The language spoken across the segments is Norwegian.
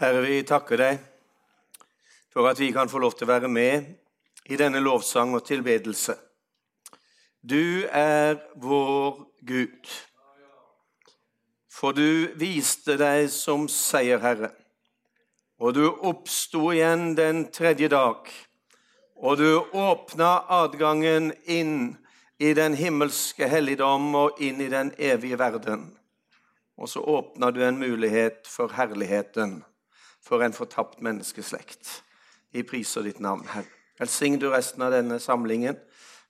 Herre, vi takker deg for at vi kan få lov til å være med i denne lovsang og tilbedelse. Du er vår Gud. For du viste deg som seierherre, og du oppsto igjen den tredje dag, og du åpna adgangen inn i den himmelske helligdom og inn i den evige verden. Og så åpna du en mulighet for herligheten for en fortapt menneskeslekt. Vi priser ditt navn, Herre. Velsign du resten av denne samlingen.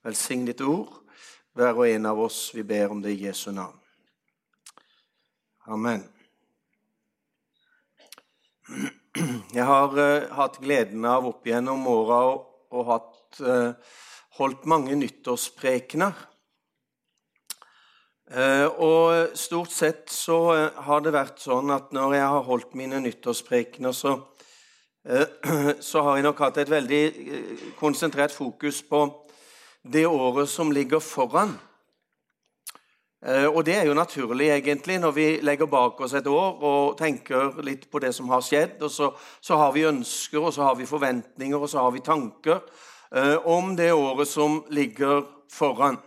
Velsign ditt ord, hver og en av oss. Vi ber om det i Jesu navn. Amen. Jeg har uh, hatt gleden av opp gjennom åra og hatt, uh, holdt mange nyttårsprekener. Uh, og stort sett så har det vært sånn at når jeg har holdt mine nyttårsprekener, så, så har jeg nok hatt et veldig konsentrert fokus på det året som ligger foran. Eh, og det er jo naturlig, egentlig, når vi legger bak oss et år og tenker litt på det som har skjedd. Og så, så har vi ønsker, og så har vi forventninger, og så har vi tanker eh, om det året som ligger foran.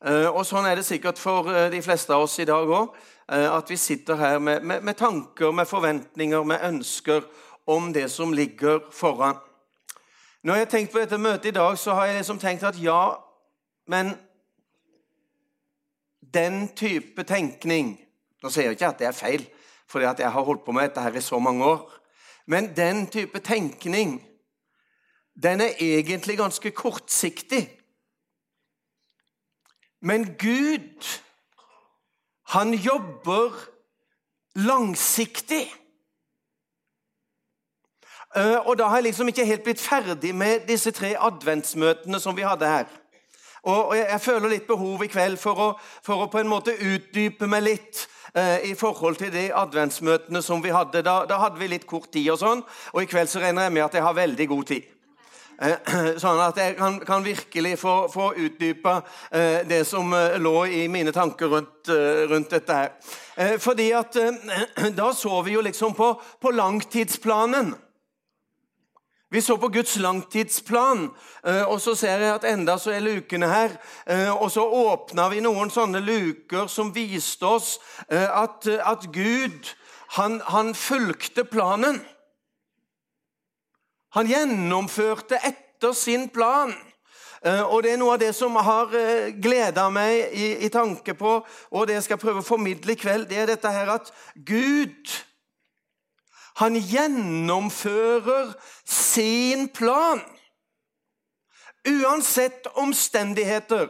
Eh, og sånn er det sikkert for eh, de fleste av oss i dag òg. Eh, at vi sitter her med, med, med tanker, med forventninger, med ønsker om det som ligger foran. Når jeg har tenkt på dette møtet i dag, så har jeg liksom tenkt at ja, men den type tenkning Nå sier jeg ikke at det er feil, fordi at jeg har holdt på med dette her i så mange år. Men den type tenkning, den er egentlig ganske kortsiktig. Men Gud, han jobber langsiktig. Eh, og da har jeg liksom ikke helt blitt ferdig med disse tre adventsmøtene som vi hadde her. Og jeg føler litt behov i kveld for å, for å på en måte utdype meg litt eh, i forhold til de adventsmøtene som vi hadde. Da, da, hadde vi litt kort tid, og sånn, og i kveld så regner jeg med at jeg har veldig god tid. Eh, sånn at jeg kan, kan virkelig få, få utdypa eh, det som eh, lå i mine tanker rundt, rundt dette her. Fordi at da så vi jo liksom på, på langtidsplanen. Vi så på Guds langtidsplan, og så ser jeg at enda så er lukene her. Og så åpna vi noen sånne luker som viste oss at, at Gud han, han fulgte planen. Han gjennomførte etter sin plan. Og Det er noe av det som har gleda meg i, i tanke på, og det jeg skal prøve å formidle i kveld, det er dette her at Gud han gjennomfører sin plan. Uansett omstendigheter,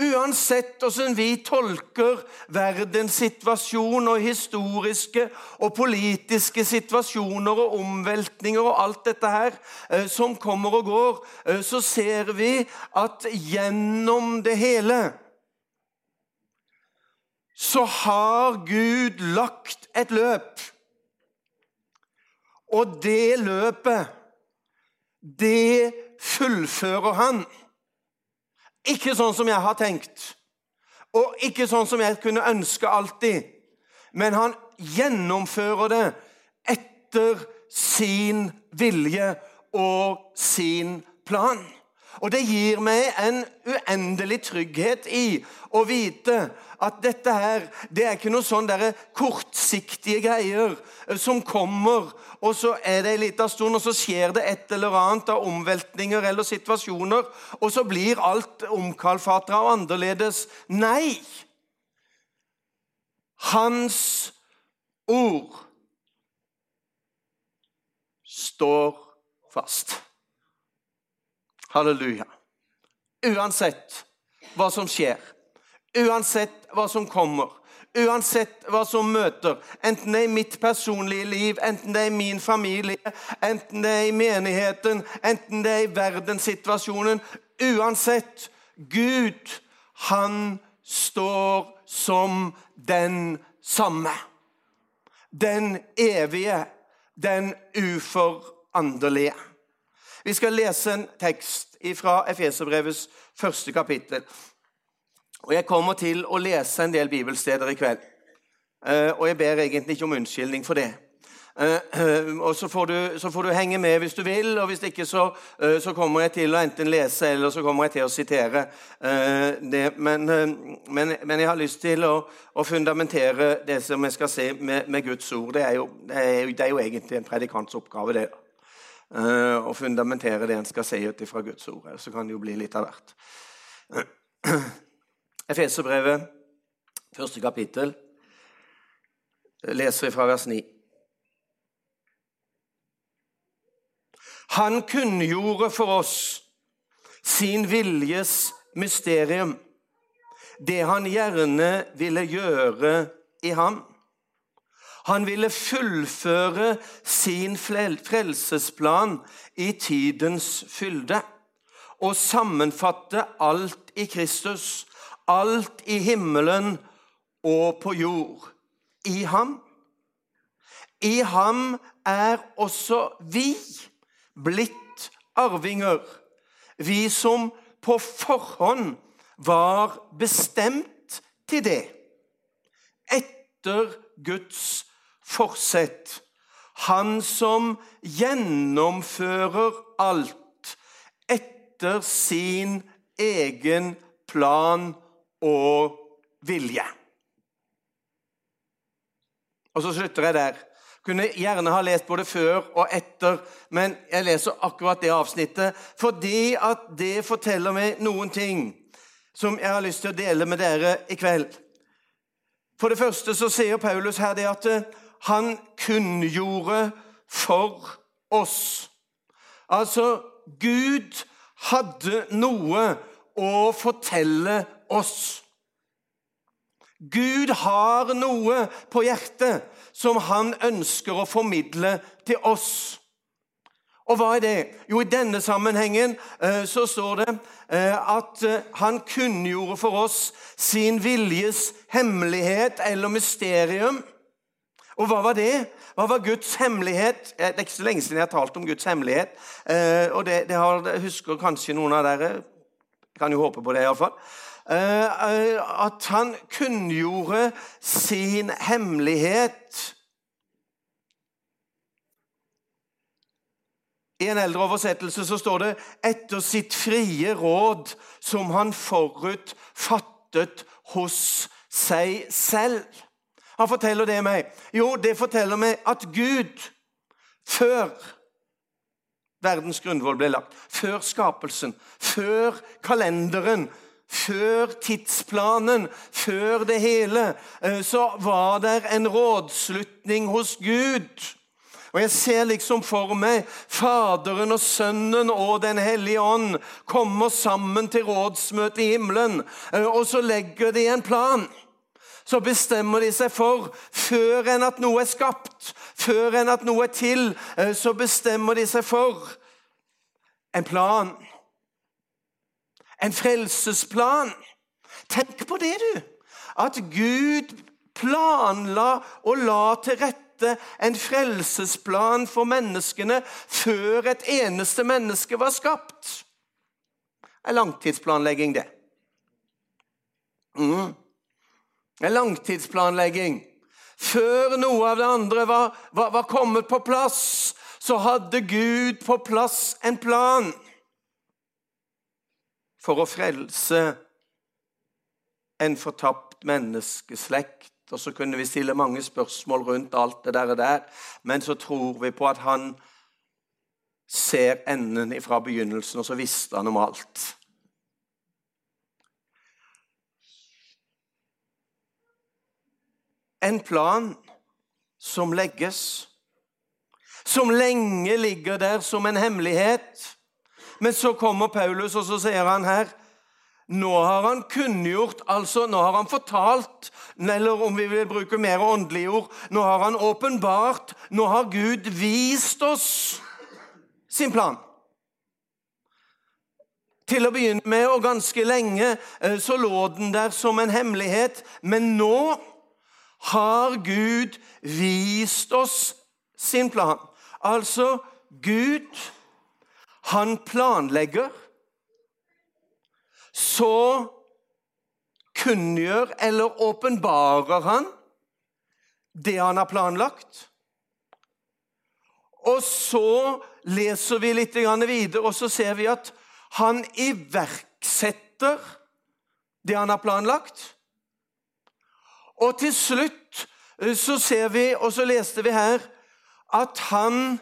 uansett hvordan vi tolker verdens situasjon og historiske og politiske situasjoner og omveltninger og alt dette her eh, som kommer og går, eh, så ser vi at gjennom det hele så har Gud lagt et løp og det løpet, det fullfører han. Ikke sånn som jeg har tenkt, og ikke sånn som jeg kunne ønske alltid. Men han gjennomfører det etter sin vilje og sin plan. Og det gir meg en uendelig trygghet i å vite at dette her, det er ikke noe sånn der kortsiktige greier eh, som kommer, og så er det en liten stund, og så skjer det et eller annet av omveltninger eller situasjoner, og så blir alt omkalfatra og annerledes. Nei! Hans ord står fast. Halleluja. Uansett hva som skjer, uansett hva som kommer, uansett hva som møter, enten det er i mitt personlige liv, enten det er i min familie, enten det er i menigheten, enten det er i verdenssituasjonen Uansett Gud, han står som den samme. Den evige, den uforanderlige. Vi skal lese en tekst fra Efeserbrevets første kapittel. Og Jeg kommer til å lese en del bibelsteder i kveld. Eh, og jeg ber egentlig ikke om unnskyldning for det. Eh, og så får, du, så får, du, henge med hvis du vil, og hvis ikke så, eh, så, kommer jeg til å enten lese eller så kommer jeg til å sitere det. Men, men, men jeg har lyst til å, å, fundamentere det som jeg skal se med, med Guds ord. Det er, jo, det, er, det er, jo, egentlig en predikants oppgave, det. Å fundamentere det en skal si ut fra Guds ord. Så kan det jo bli litt av hvert. Efeserbrevet, første kapittel, leser vi fra vers 9. Han kunngjorde for oss sin viljes mysterium, det han gjerne ville gjøre i ham. Han ville fullføre sin frelsesplan i tidens fylde og sammenfatte alt i Kristus, alt i himmelen og på jord. I ham. I ham er også vi blitt arvinger, vi som på forhånd var bestemt til det, etter Guds forsett. Han som gjennomfører alt etter sin egen plan og vilje. Og så slutter jeg der. Kunne gjerne ha lest både før og etter, men jeg leser akkurat det avsnittet fordi at det forteller meg noen ting som jeg har lyst til å dele med dere i kveld. For det første så sier Paulus her det at han kunngjorde for oss. Altså, Gud hadde noe å fortelle oss. Gud har noe på hjertet som han ønsker å formidle til oss. Og hva er det? Jo, i denne sammenhengen eh, så står det eh, at eh, han kunngjorde for oss sin viljes hemmelighet eller mysterium. Og hva var det? Hva var Guds hemmelighet? Det er ikke så lenge siden jeg har talt om Guds hemmelighet. Og det, det har, husker kanskje noen av dere. Kan jo håpe på det, iallfall. Eh, eh, at han kunngjorde sin hemmelighet. I en eldre oversettelse så står det 'etter sitt frie råd som han forut fattet hos seg selv'. Han forteller det meg. Jo, det forteller meg at Gud før verdens grunnvoll ble lagt, før skapelsen, før kalenderen, før tidsplanen, før det hele, eh, så var det en rådslutning hos Gud. Og Jeg ser liksom for meg Faderen og Sønnen og Den hellige ånd kommer sammen til rådsmøte i himmelen, eh, og så legger de en plan. Så bestemmer de seg for, før enn at noe er skapt, før enn at noe er til, eh, så bestemmer de seg for en plan en frelsesplan. Tenk på det, du. At Gud planla og la til rette en frelsesplan for menneskene før et eneste menneske var skapt. En langtidsplanlegging, det. Mm. En langtidsplanlegging. Før noe av det andre var, var, var kommet på plass, så hadde Gud på plass en plan for å frelse en fortapt menneskeslekt. Og så kunne vi stille mange spørsmål rundt alt det der, men så tror vi på at han ser enden fra begynnelsen, og så visste han om alt. En plan som legges, som lenge ligger der som en hemmelighet men så kommer Paulus, og så sier han her Nå har han kunngjort, altså nå har han fortalt, eller om vi vil bruke mer åndelige ord Nå har han åpenbart, nå har Gud vist oss sin plan. Til å begynne med, og ganske lenge, eh, så lå den der som en hemmelighet. Men nå har Gud vist oss sin plan. Altså, Gud han planlegger, så kunngjør eller åpenbarer han det han har planlagt. Og så leser vi litt videre, og så ser vi at han iverksetter det han har planlagt. Og til slutt eh, så ser vi, og så leste vi her, at han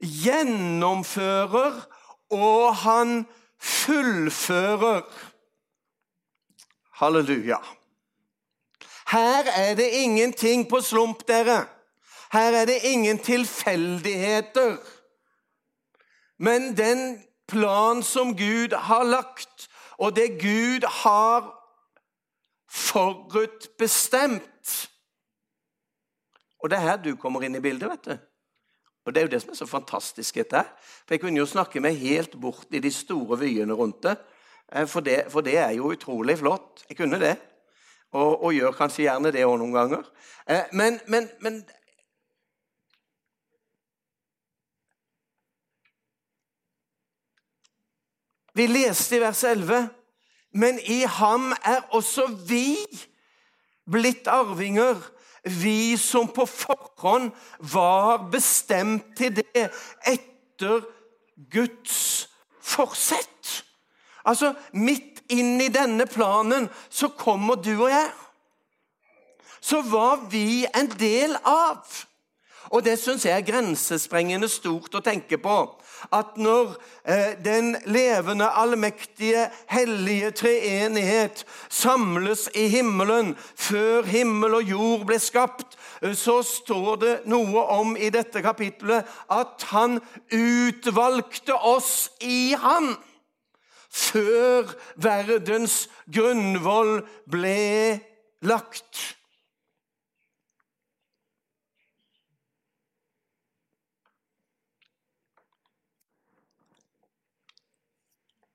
gjennomfører og han fullfører. Halleluja. Her er det ingenting på slump, dere. Her er det ingen tilfeldigheter. Men den plan som Gud har lagt, og det Gud har forutbestemt Og det er her du kommer inn i bildet, vet du. Og Det er jo det som er så fantastisk. dette For Jeg kunne jo snakke meg helt bort i de store vyene rundt det. Eh, for det, for det er jo utrolig flott. Jeg kunne det. Og, og gjør kanskje gjerne det òg noen ganger. Eh, men, men, men Vi leste i vers 11 men i ham er også vi blitt arvinger, vi som på forhånd var bestemt til det etter Guds forsett. Altså, midt inn i denne planen så kommer du og jeg. Så var vi en del av. Og det syns jeg er grensesprengende stort å tenke på at når eh, den levende, allmektige, hellige treenighet samles i himmelen før himmel og jord ble skapt, eh, så står det noe om i dette kapittelet at han utvalgte oss i han før verdens grunnvoll ble lagt.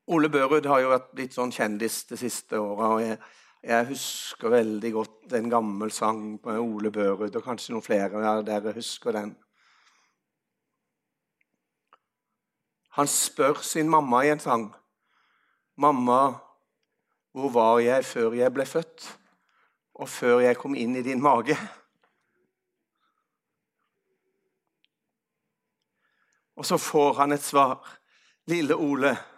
Ole Børud har jo vært litt sånn kjendis det siste året. og jeg, jeg, husker veldig godt en gammel sang på Ole Børud, og kanskje noen flere av dere husker den. Han spør sin mamma i en sang. 'Mamma, hvor var jeg før jeg ble født, og før jeg kom inn i din mage?' Og så får han et svar. 'Lille Ole'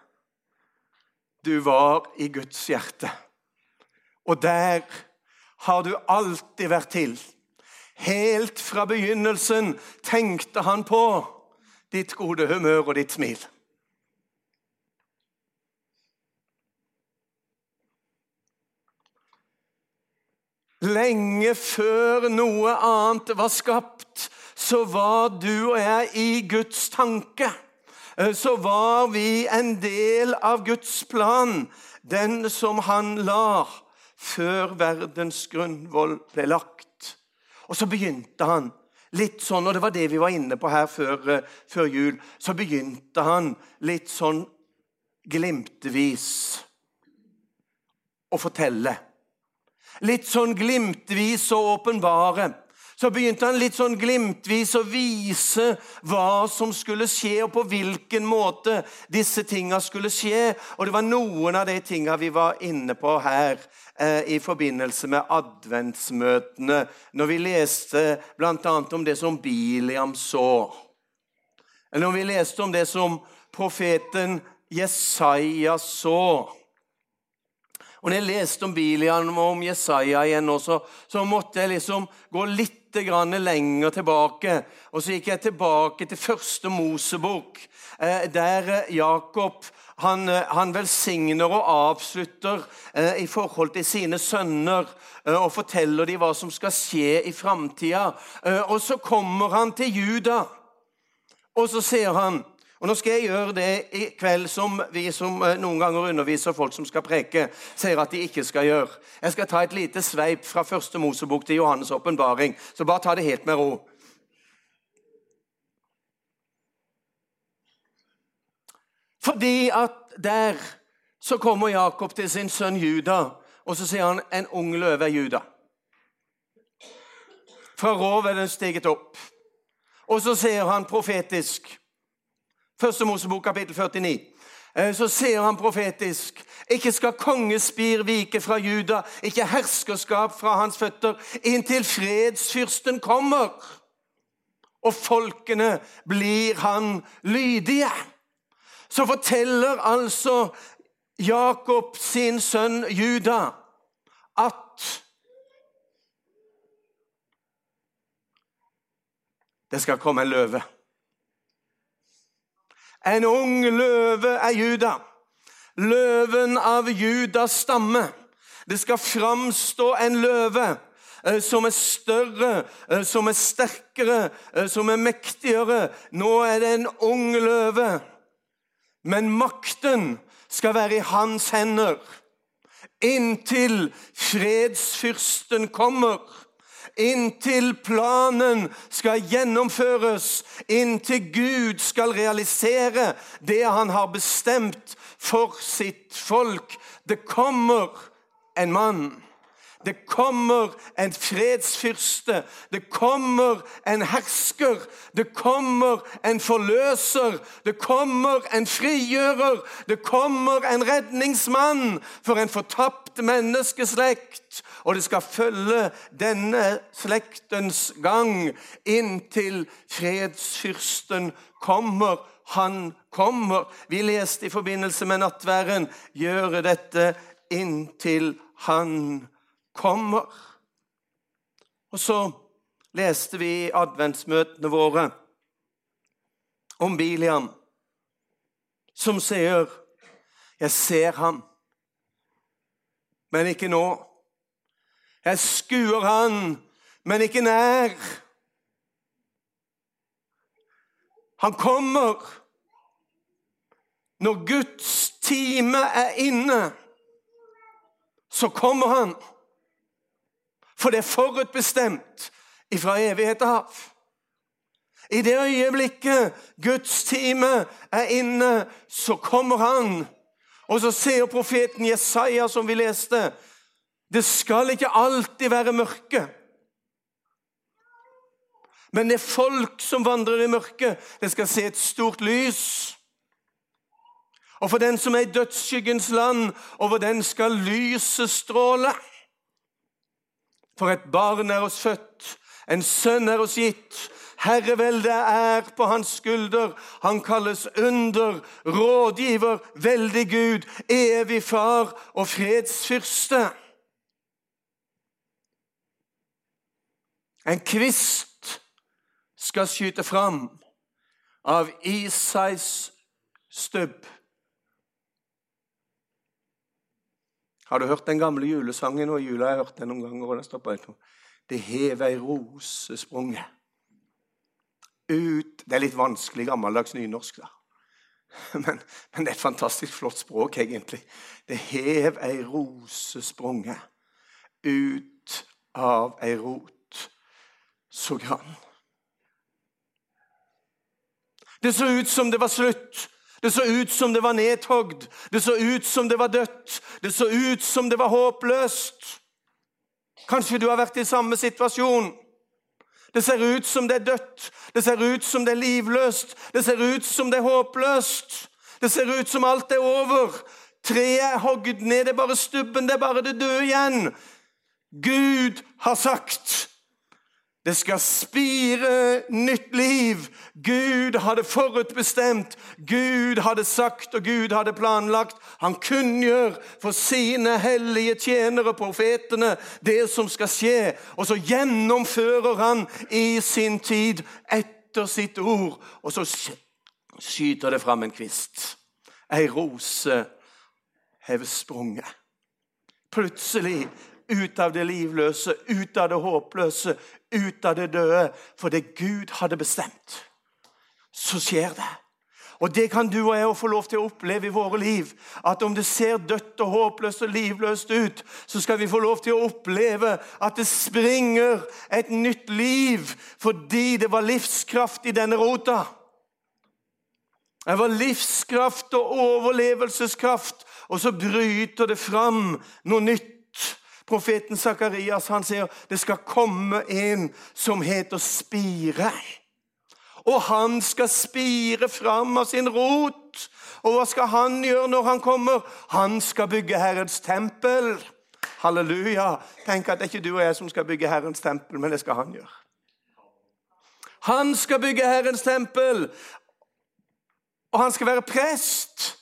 du var i Guds hjerte. Og der har du alltid vært til. Helt fra begynnelsen tenkte han på ditt gode humør og ditt smil. Lenge før noe annet var skapt, så var du og jeg i Guds tanke. Eh, så var vi en del av Guds plan, den som han la før verdens grunnvoll ble lagt. Og så begynte han litt sånn, og det var det vi var inne på her før, eh, før jul, så begynte han litt sånn glimtvis å fortelle. Litt sånn glimtvis å åpenbare så begynte han litt sånn glimtvis å vise hva som skulle skje, og på hvilken måte disse tinga skulle skje. Og det var noen av de tinga vi var inne på her eh, i forbindelse med adventsmøtene, når vi leste bl.a. om det som Biliam så. Eller når vi leste om det som profeten Jesaja så. Og når jeg leste om Biliam og om Jesaja igjen, også, så måtte jeg liksom gå litt lenger tilbake. Og så gikk jeg tilbake til første Mosebok, eh, der eh, Jakob han, eh, han, velsigner og avslutter eh, i forhold til sine sønner eh, og forteller dem hva som skal skje i framtida. Eh, og så kommer han til Juda, og så sier han og Nå skal jeg gjøre det i kveld som vi som eh, noen ganger underviser folk som skal preke, sier at de ikke skal gjøre. Jeg skal ta et lite sveip fra første Mosebok til Johannes' åpenbaring. Så bare ta det helt med ro. Fordi at der så kommer Jakob til sin sønn Juda, og så sier han en ung løve er Juda. Fra rov er den steget opp. Og så sier han profetisk Første Mosebok, kapittel 49. Eh, så ser han profetisk ikke skal kongespir vike fra Juda, ikke herskerskap fra hans føtter, inntil fredsfyrsten kommer. og folkene blir han lydige. Så forteller altså Jakob sin sønn Juda at det skal komme en løve. En ung løve er Juda. Løven av Judas stamme. Det skal framstå en løve eh, som er større, eh, som er sterkere, eh, som er mektigere. Nå er det en ung løve. Men makten skal være i hans hender inntil fredsfyrsten kommer. Inntil planen skal gjennomføres, inntil Gud skal realisere det han har bestemt for sitt folk. Det kommer en mann. Det kommer en fredsfyrste. Det kommer en hersker. Det kommer en forløser. Det kommer en frigjører. Det kommer en redningsmann for en fortapt menneskeslekt. Og det skal følge denne slektens gang inntil fredsfyrsten kommer. Han kommer. Vi leste i forbindelse med nattværen gjøre dette inntil han kommer. Og så leste vi i adventsmøtene våre om Biliam, som sier 'Jeg ser ham, men ikke nå'. 'Jeg skuer han, men ikke nær'. Han kommer når Guds time er inne. Så kommer han. For det er forutbestemt ifra evighet av. I det øyeblikket Guds time er inne, så kommer han. Og så sier profeten Jesaja, som vi leste, det skal ikke alltid være mørke. Men det er folk som vandrer i mørket, det skal se et stort lys. Og for den som er i dødsskyggens land, over den skal lyset stråle. For et barn er oss født, en sønn er oss gitt. Herreveldet er på hans skulder. Han kalles under, rådgiver, veldig Gud, evig far og fredsfyrste. En kvist skal skyte fram av Isais stubb. Har du hørt den gamle julesangen? Og jula har jeg hørt den noen ganger. og den står på Det hev ei rose sprunget ut Det er litt vanskelig gammeldags nynorsk, da. Men, men, det er et fantastisk flott språk, egentlig. Det hev ei rose sprunget ut av ei rot så grann. Det så ut som det var slutt det så ut som det var nedhogd. Det så ut som det var dødt. Det så ut som det var håpløst. Kanskje du har vært i samme situasjon. Det ser ut som det er dødt. Det ser ut som det er livløst. Det ser ut som det er håpløst. Det ser ut som alt er over. Treet er hogd ned, det er bare stubben, det er bare det døde igjen. Gud har sagt det skal spire nytt liv. Gud hadde forutbestemt, Gud hadde sagt og Gud hadde planlagt. Han kunngjør for sine hellige tjenere, profetene, det som skal skje. Og så gjennomfører han i sin tid etter sitt ord. Og så skyter det fram en kvist. Ei rose har sprunget. Plutselig ut av det livløse, ut av det håpløse, ut av det døde. For det Gud hadde bestemt, så skjer det. Og Det kan du og jeg få lov til å oppleve i våre liv. At om det ser dødt og håpløst og livløst ut, så skal vi få lov til å oppleve at det springer et nytt liv fordi det var livskraft i denne rota. Det var livskraft og overlevelseskraft, og så bryter det fram noe nytt Profeten Sakarias han sier det skal komme en som heter Spire. Og han skal spire fram av sin rot. Og hva skal han gjøre når han kommer? Han skal bygge Herrens tempel. Halleluja. Tenk at det er ikke du og jeg som skal bygge Herrens tempel, men det skal han gjøre. Han skal bygge Herrens tempel, og han skal være prest.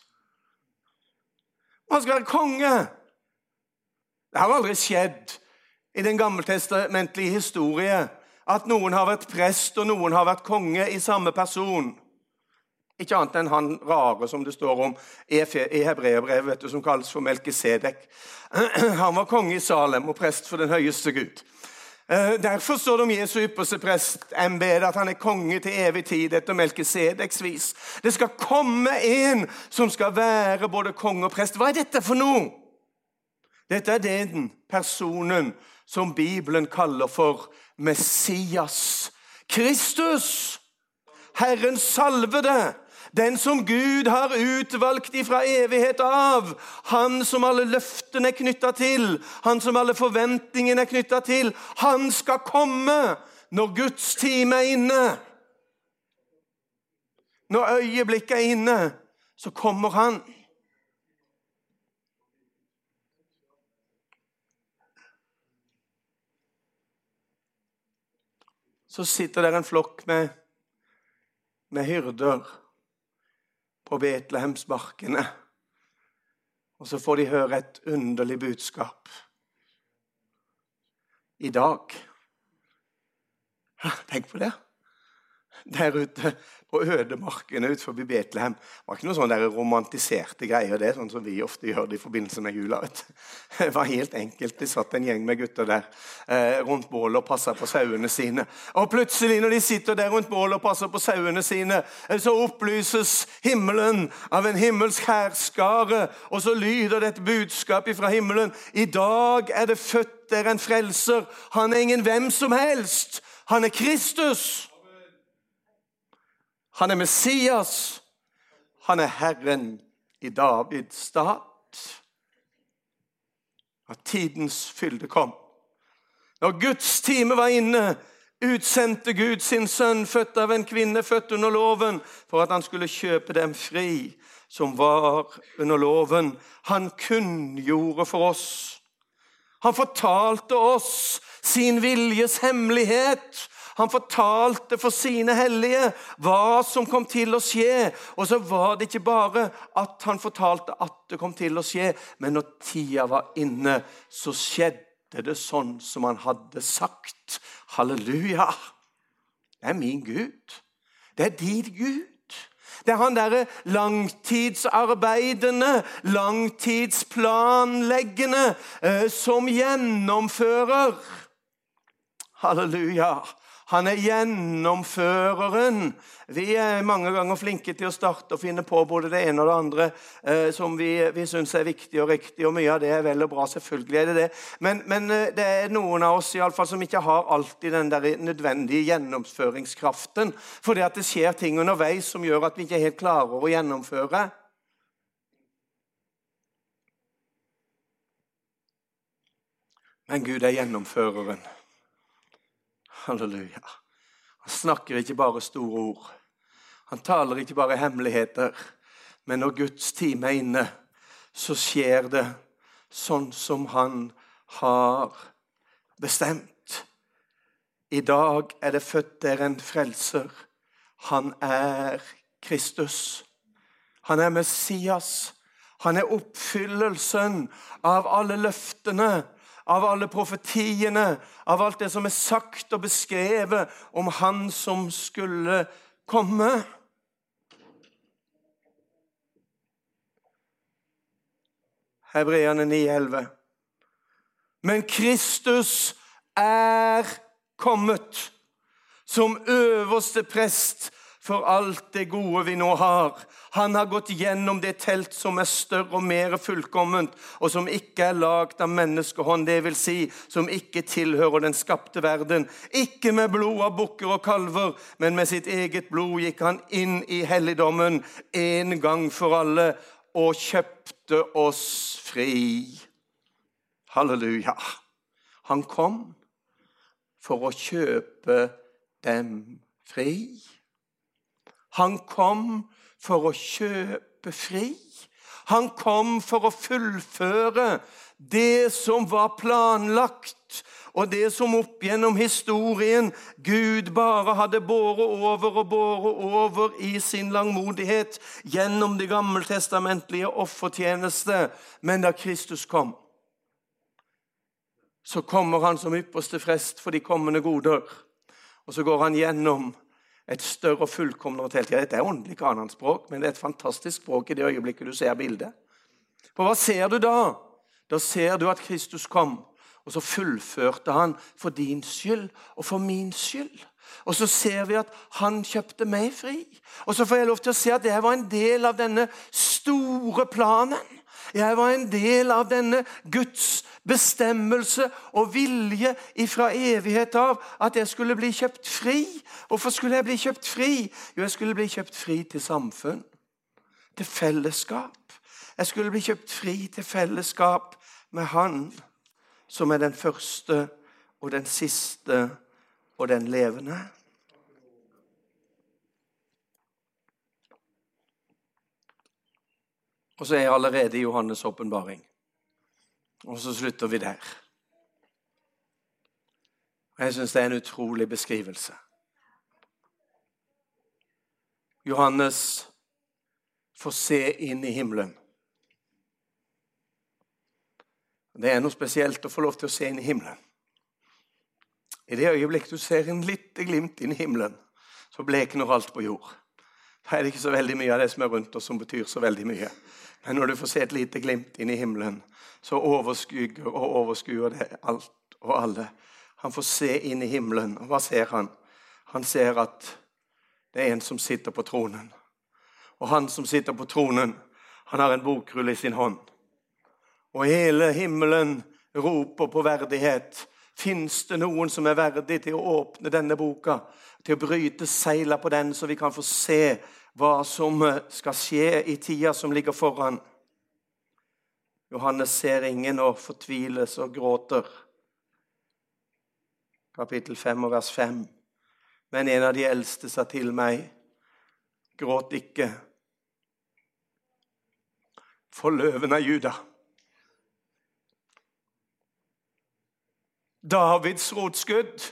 Og han skal være konge. Det har aldri skjedd i den gammeltestamentlige historie at noen har vært prest og noen har vært konge i samme person. Ikke annet enn han rare som det står om i hebreerbrevet, som kalles for Melkisedek. Han var konge i Salem og prest for den høyeste Gud. Eh, derfor står det om Jesu ypperste prestembete at han er konge til evig tid etter Melkisedeks vis. Det skal komme en som skal være både konge og prest. Hva er dette for noe? Dette er den personen som Bibelen kaller for Messias. Kristus, Herren salvede, den som Gud har utvalgt ifra evighet av. Han som alle løftene er knytta til, han som alle forventningene er knytta til. Han skal komme når Guds time er inne. Når øyeblikket er inne, så kommer han. Så sitter der en flokk med, med hyrder på Betlehemsmarkene. Og så får de høre et underlig budskap. I dag Tenk på det. Der ute på ødemarkene utenfor Betlehem. Det var ikke noe sånn romantiserte greier, det, sånn som vi ofte gjør det i forbindelse med jula. Det var helt enkelt. Det satt en gjeng med gutter der eh, rundt bålet og passa på sauene sine. Og plutselig, når de sitter der rundt bålet og passer på sauene sine, eh, så opplyses himmelen av en himmelsk hærskare, og så lyder det et budskap fra himmelen. I dag er det født der en frelser. Han er ingen hvem som helst. Han er Kristus. Han er Messias. Han er Herren i Davids stat. At tidens fylde kom. Når Guds time var inne, utsendte Gud sin sønn, født av en kvinne, født under loven, for at han skulle kjøpe dem fri, som var under loven. Han kunngjorde for oss. Han fortalte oss sin viljes hemmelighet han fortalte for sine hellige hva som kom til å skje. Og så var det ikke bare at han fortalte at det kom til å skje, men når tida var inne, så skjedde det sånn som han hadde sagt. Halleluja! Det er min Gud. Det er din Gud. Det er han derre langtidsarbeidende, langtidsplanleggende, eh, som gjennomfører. Halleluja. Han er gjennomføreren. Vi er mange ganger flinke til å starte og finne på både det ene og det andre eh, som vi, vi syns er viktig og riktig, og mye av det er vel og bra. Selvfølgelig er det det. Men, men eh, det er noen av oss i alle fall, som ikke har alltid den der nødvendige gjennomføringskraften. Fordi at det skjer ting underveis som gjør at vi ikke helt klarer å gjennomføre. Men Gud er gjennomføreren. Halleluja. Han snakker ikke bare store ord. Han taler ikke bare hemmeligheter. Men når Guds time er inne, så skjer det sånn som han har bestemt. I dag er det født der en frelser. Han er Kristus. Han er Messias. Han er oppfyllelsen av alle løftene av alle profetiene, av alt det som er sagt og beskrevet om Han som skulle komme. Hebreerne 9,11. Men Kristus er kommet som øverste prest for alt det gode vi nå har. Han har gått gjennom det telt som er større og mer fullkomment, og som ikke er lagd av menneskehånd, det vil si, som ikke tilhører den skapte verden. Ikke med blod av bukker og kalver, men med sitt eget blod gikk han inn i helligdommen en gang for alle og kjøpte oss fri. Halleluja. Han kom for å kjøpe dem fri. Han kom for å kjøpe fri. Han kom for å fullføre det som var planlagt, og det som opp gjennom historien Gud bare hadde båret over og båret over i sin langmodighet gjennom det gammeltestamentlige offertjeneste. Men da Kristus kom, så kommer han som ypperste frest for de kommende goder. Og så går han gjennom et større og fullkomnere. Ja, dette er åndelig kananspråk, men det er et fantastisk språk i det øyeblikket du ser bildet. For hva ser du da? Da ser du at Kristus kom, og så fullførte han for din skyld og for min skyld. Og så ser vi at han kjøpte meg fri. Og så får jeg lov til å se at det var en del av denne store planen. Jeg var en del av denne Guds bestemmelse og vilje ifra evighet av at jeg skulle bli kjøpt fri. Hvorfor skulle jeg bli kjøpt fri? Jo, jeg skulle bli kjøpt fri til samfunn, til fellesskap. Jeg skulle bli kjøpt fri til fellesskap med Han som er den første og den siste og den levende. Og så er jeg allerede i Johannes' åpenbaring. Og så slutter vi der. Og Jeg syns det er en utrolig beskrivelse. Johannes får se inn i himmelen. Det er noe spesielt å få lov til å se inn i himmelen. I det øyeblikk du ser en lite glimt inn i himmelen, så blekner alt på jord. Da er det ikke så veldig mye av det som er rundt oss, som betyr så veldig mye. Men når du får se et lite glimt inn i himmelen, så overskygger og overskuer det alt og alle. Han får se inn i himmelen. Og hva ser han? Han ser at det er en som sitter på tronen. Og han som sitter på tronen, han har en bokrull i sin hånd. Og hele himmelen roper på verdighet. Fins det noen som er verdig til å åpne denne boka, til å bryte seila på den, så vi kan få se hva som skal skje i tida som ligger foran? Johannes ser ingen og fortviles og gråter. Kapittel 5 og vers 5. Men en av de eldste sa til meg, gråt ikke, for løven av Juda. Davids rotskudd.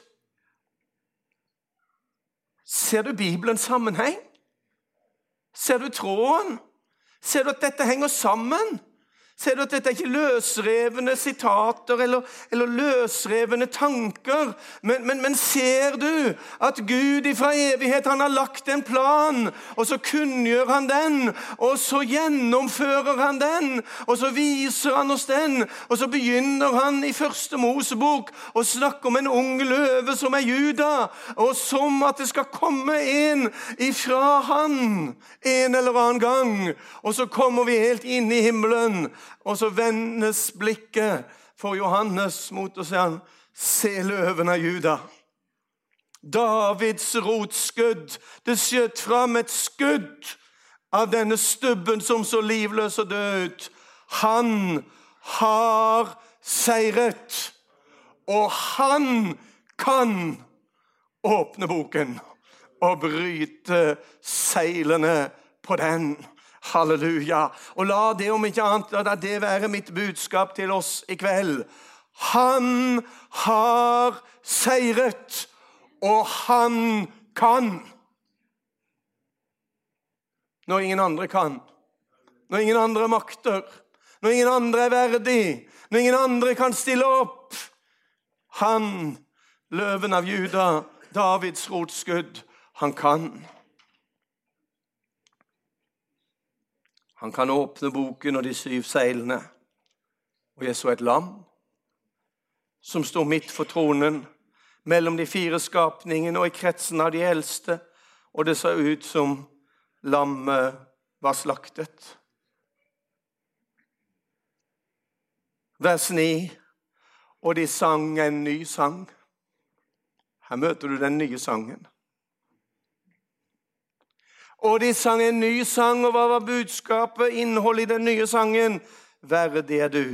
Ser du Bibelens sammenheng? Ser du tråden? Ser du at dette henger sammen? Ser du at dette er ikke løsrevne sitater eller, eller løsrevne tanker? Men, men, men, ser du at Gud ifra evighet han har lagt en plan, og så kunngjør han den, og så gjennomfører han den, og så viser han oss den, og så begynner han i første Mosebok å snakke om en ung løve som er Juda, og som at det skal komme en ifra han en eller annen gang. Og så kommer vi helt inn i himmelen. Og så vendes blikket for Johannes mot og sier han, Se løven av Juda. Davids rotskudd. Det skjøt fram et skudd av denne stubben som så livløs og død ut. Han har seiret, og han kan åpne boken og bryte seilene på den. Halleluja. Og la det om ikke annet la det være mitt budskap til oss i kveld. Han har seiret, og han kan. Når ingen andre kan, når ingen andre makter, når ingen andre er verdig, når ingen andre kan stille opp. Han, løven av Juda, Davids rotskudd, han kan. Han kan åpne boken og de syv seilene. Og jeg så et lam som sto midt for tronen, mellom de fire skapningene og i kretsen av de eldste, og det så ut som lammet var slaktet. Vers 9. Og de sang en ny sang. Her møter du den nye sangen. Og de sang en ny sang, og hva var budskapet, innholdet i den nye sangen? Verdig er du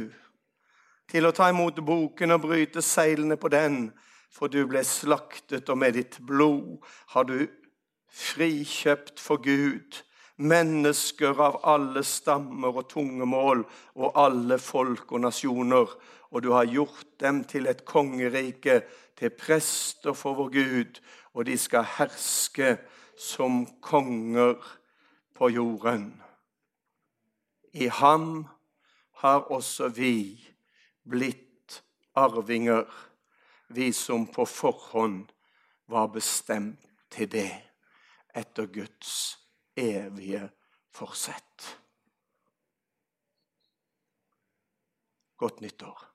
til å ta imot boken og bryte seilene på den, for du ble slaktet, og med ditt blod har du frikjøpt for Gud mennesker av alle stammer og tungemål og alle folk og nasjoner. Og du har gjort dem til et kongerike, til prester for vår Gud, og de skal herske som konger på jorden. I ham har også vi blitt arvinger, vi som på forhånd var bestemt til det etter Guds evige forsett. Godt nyttår.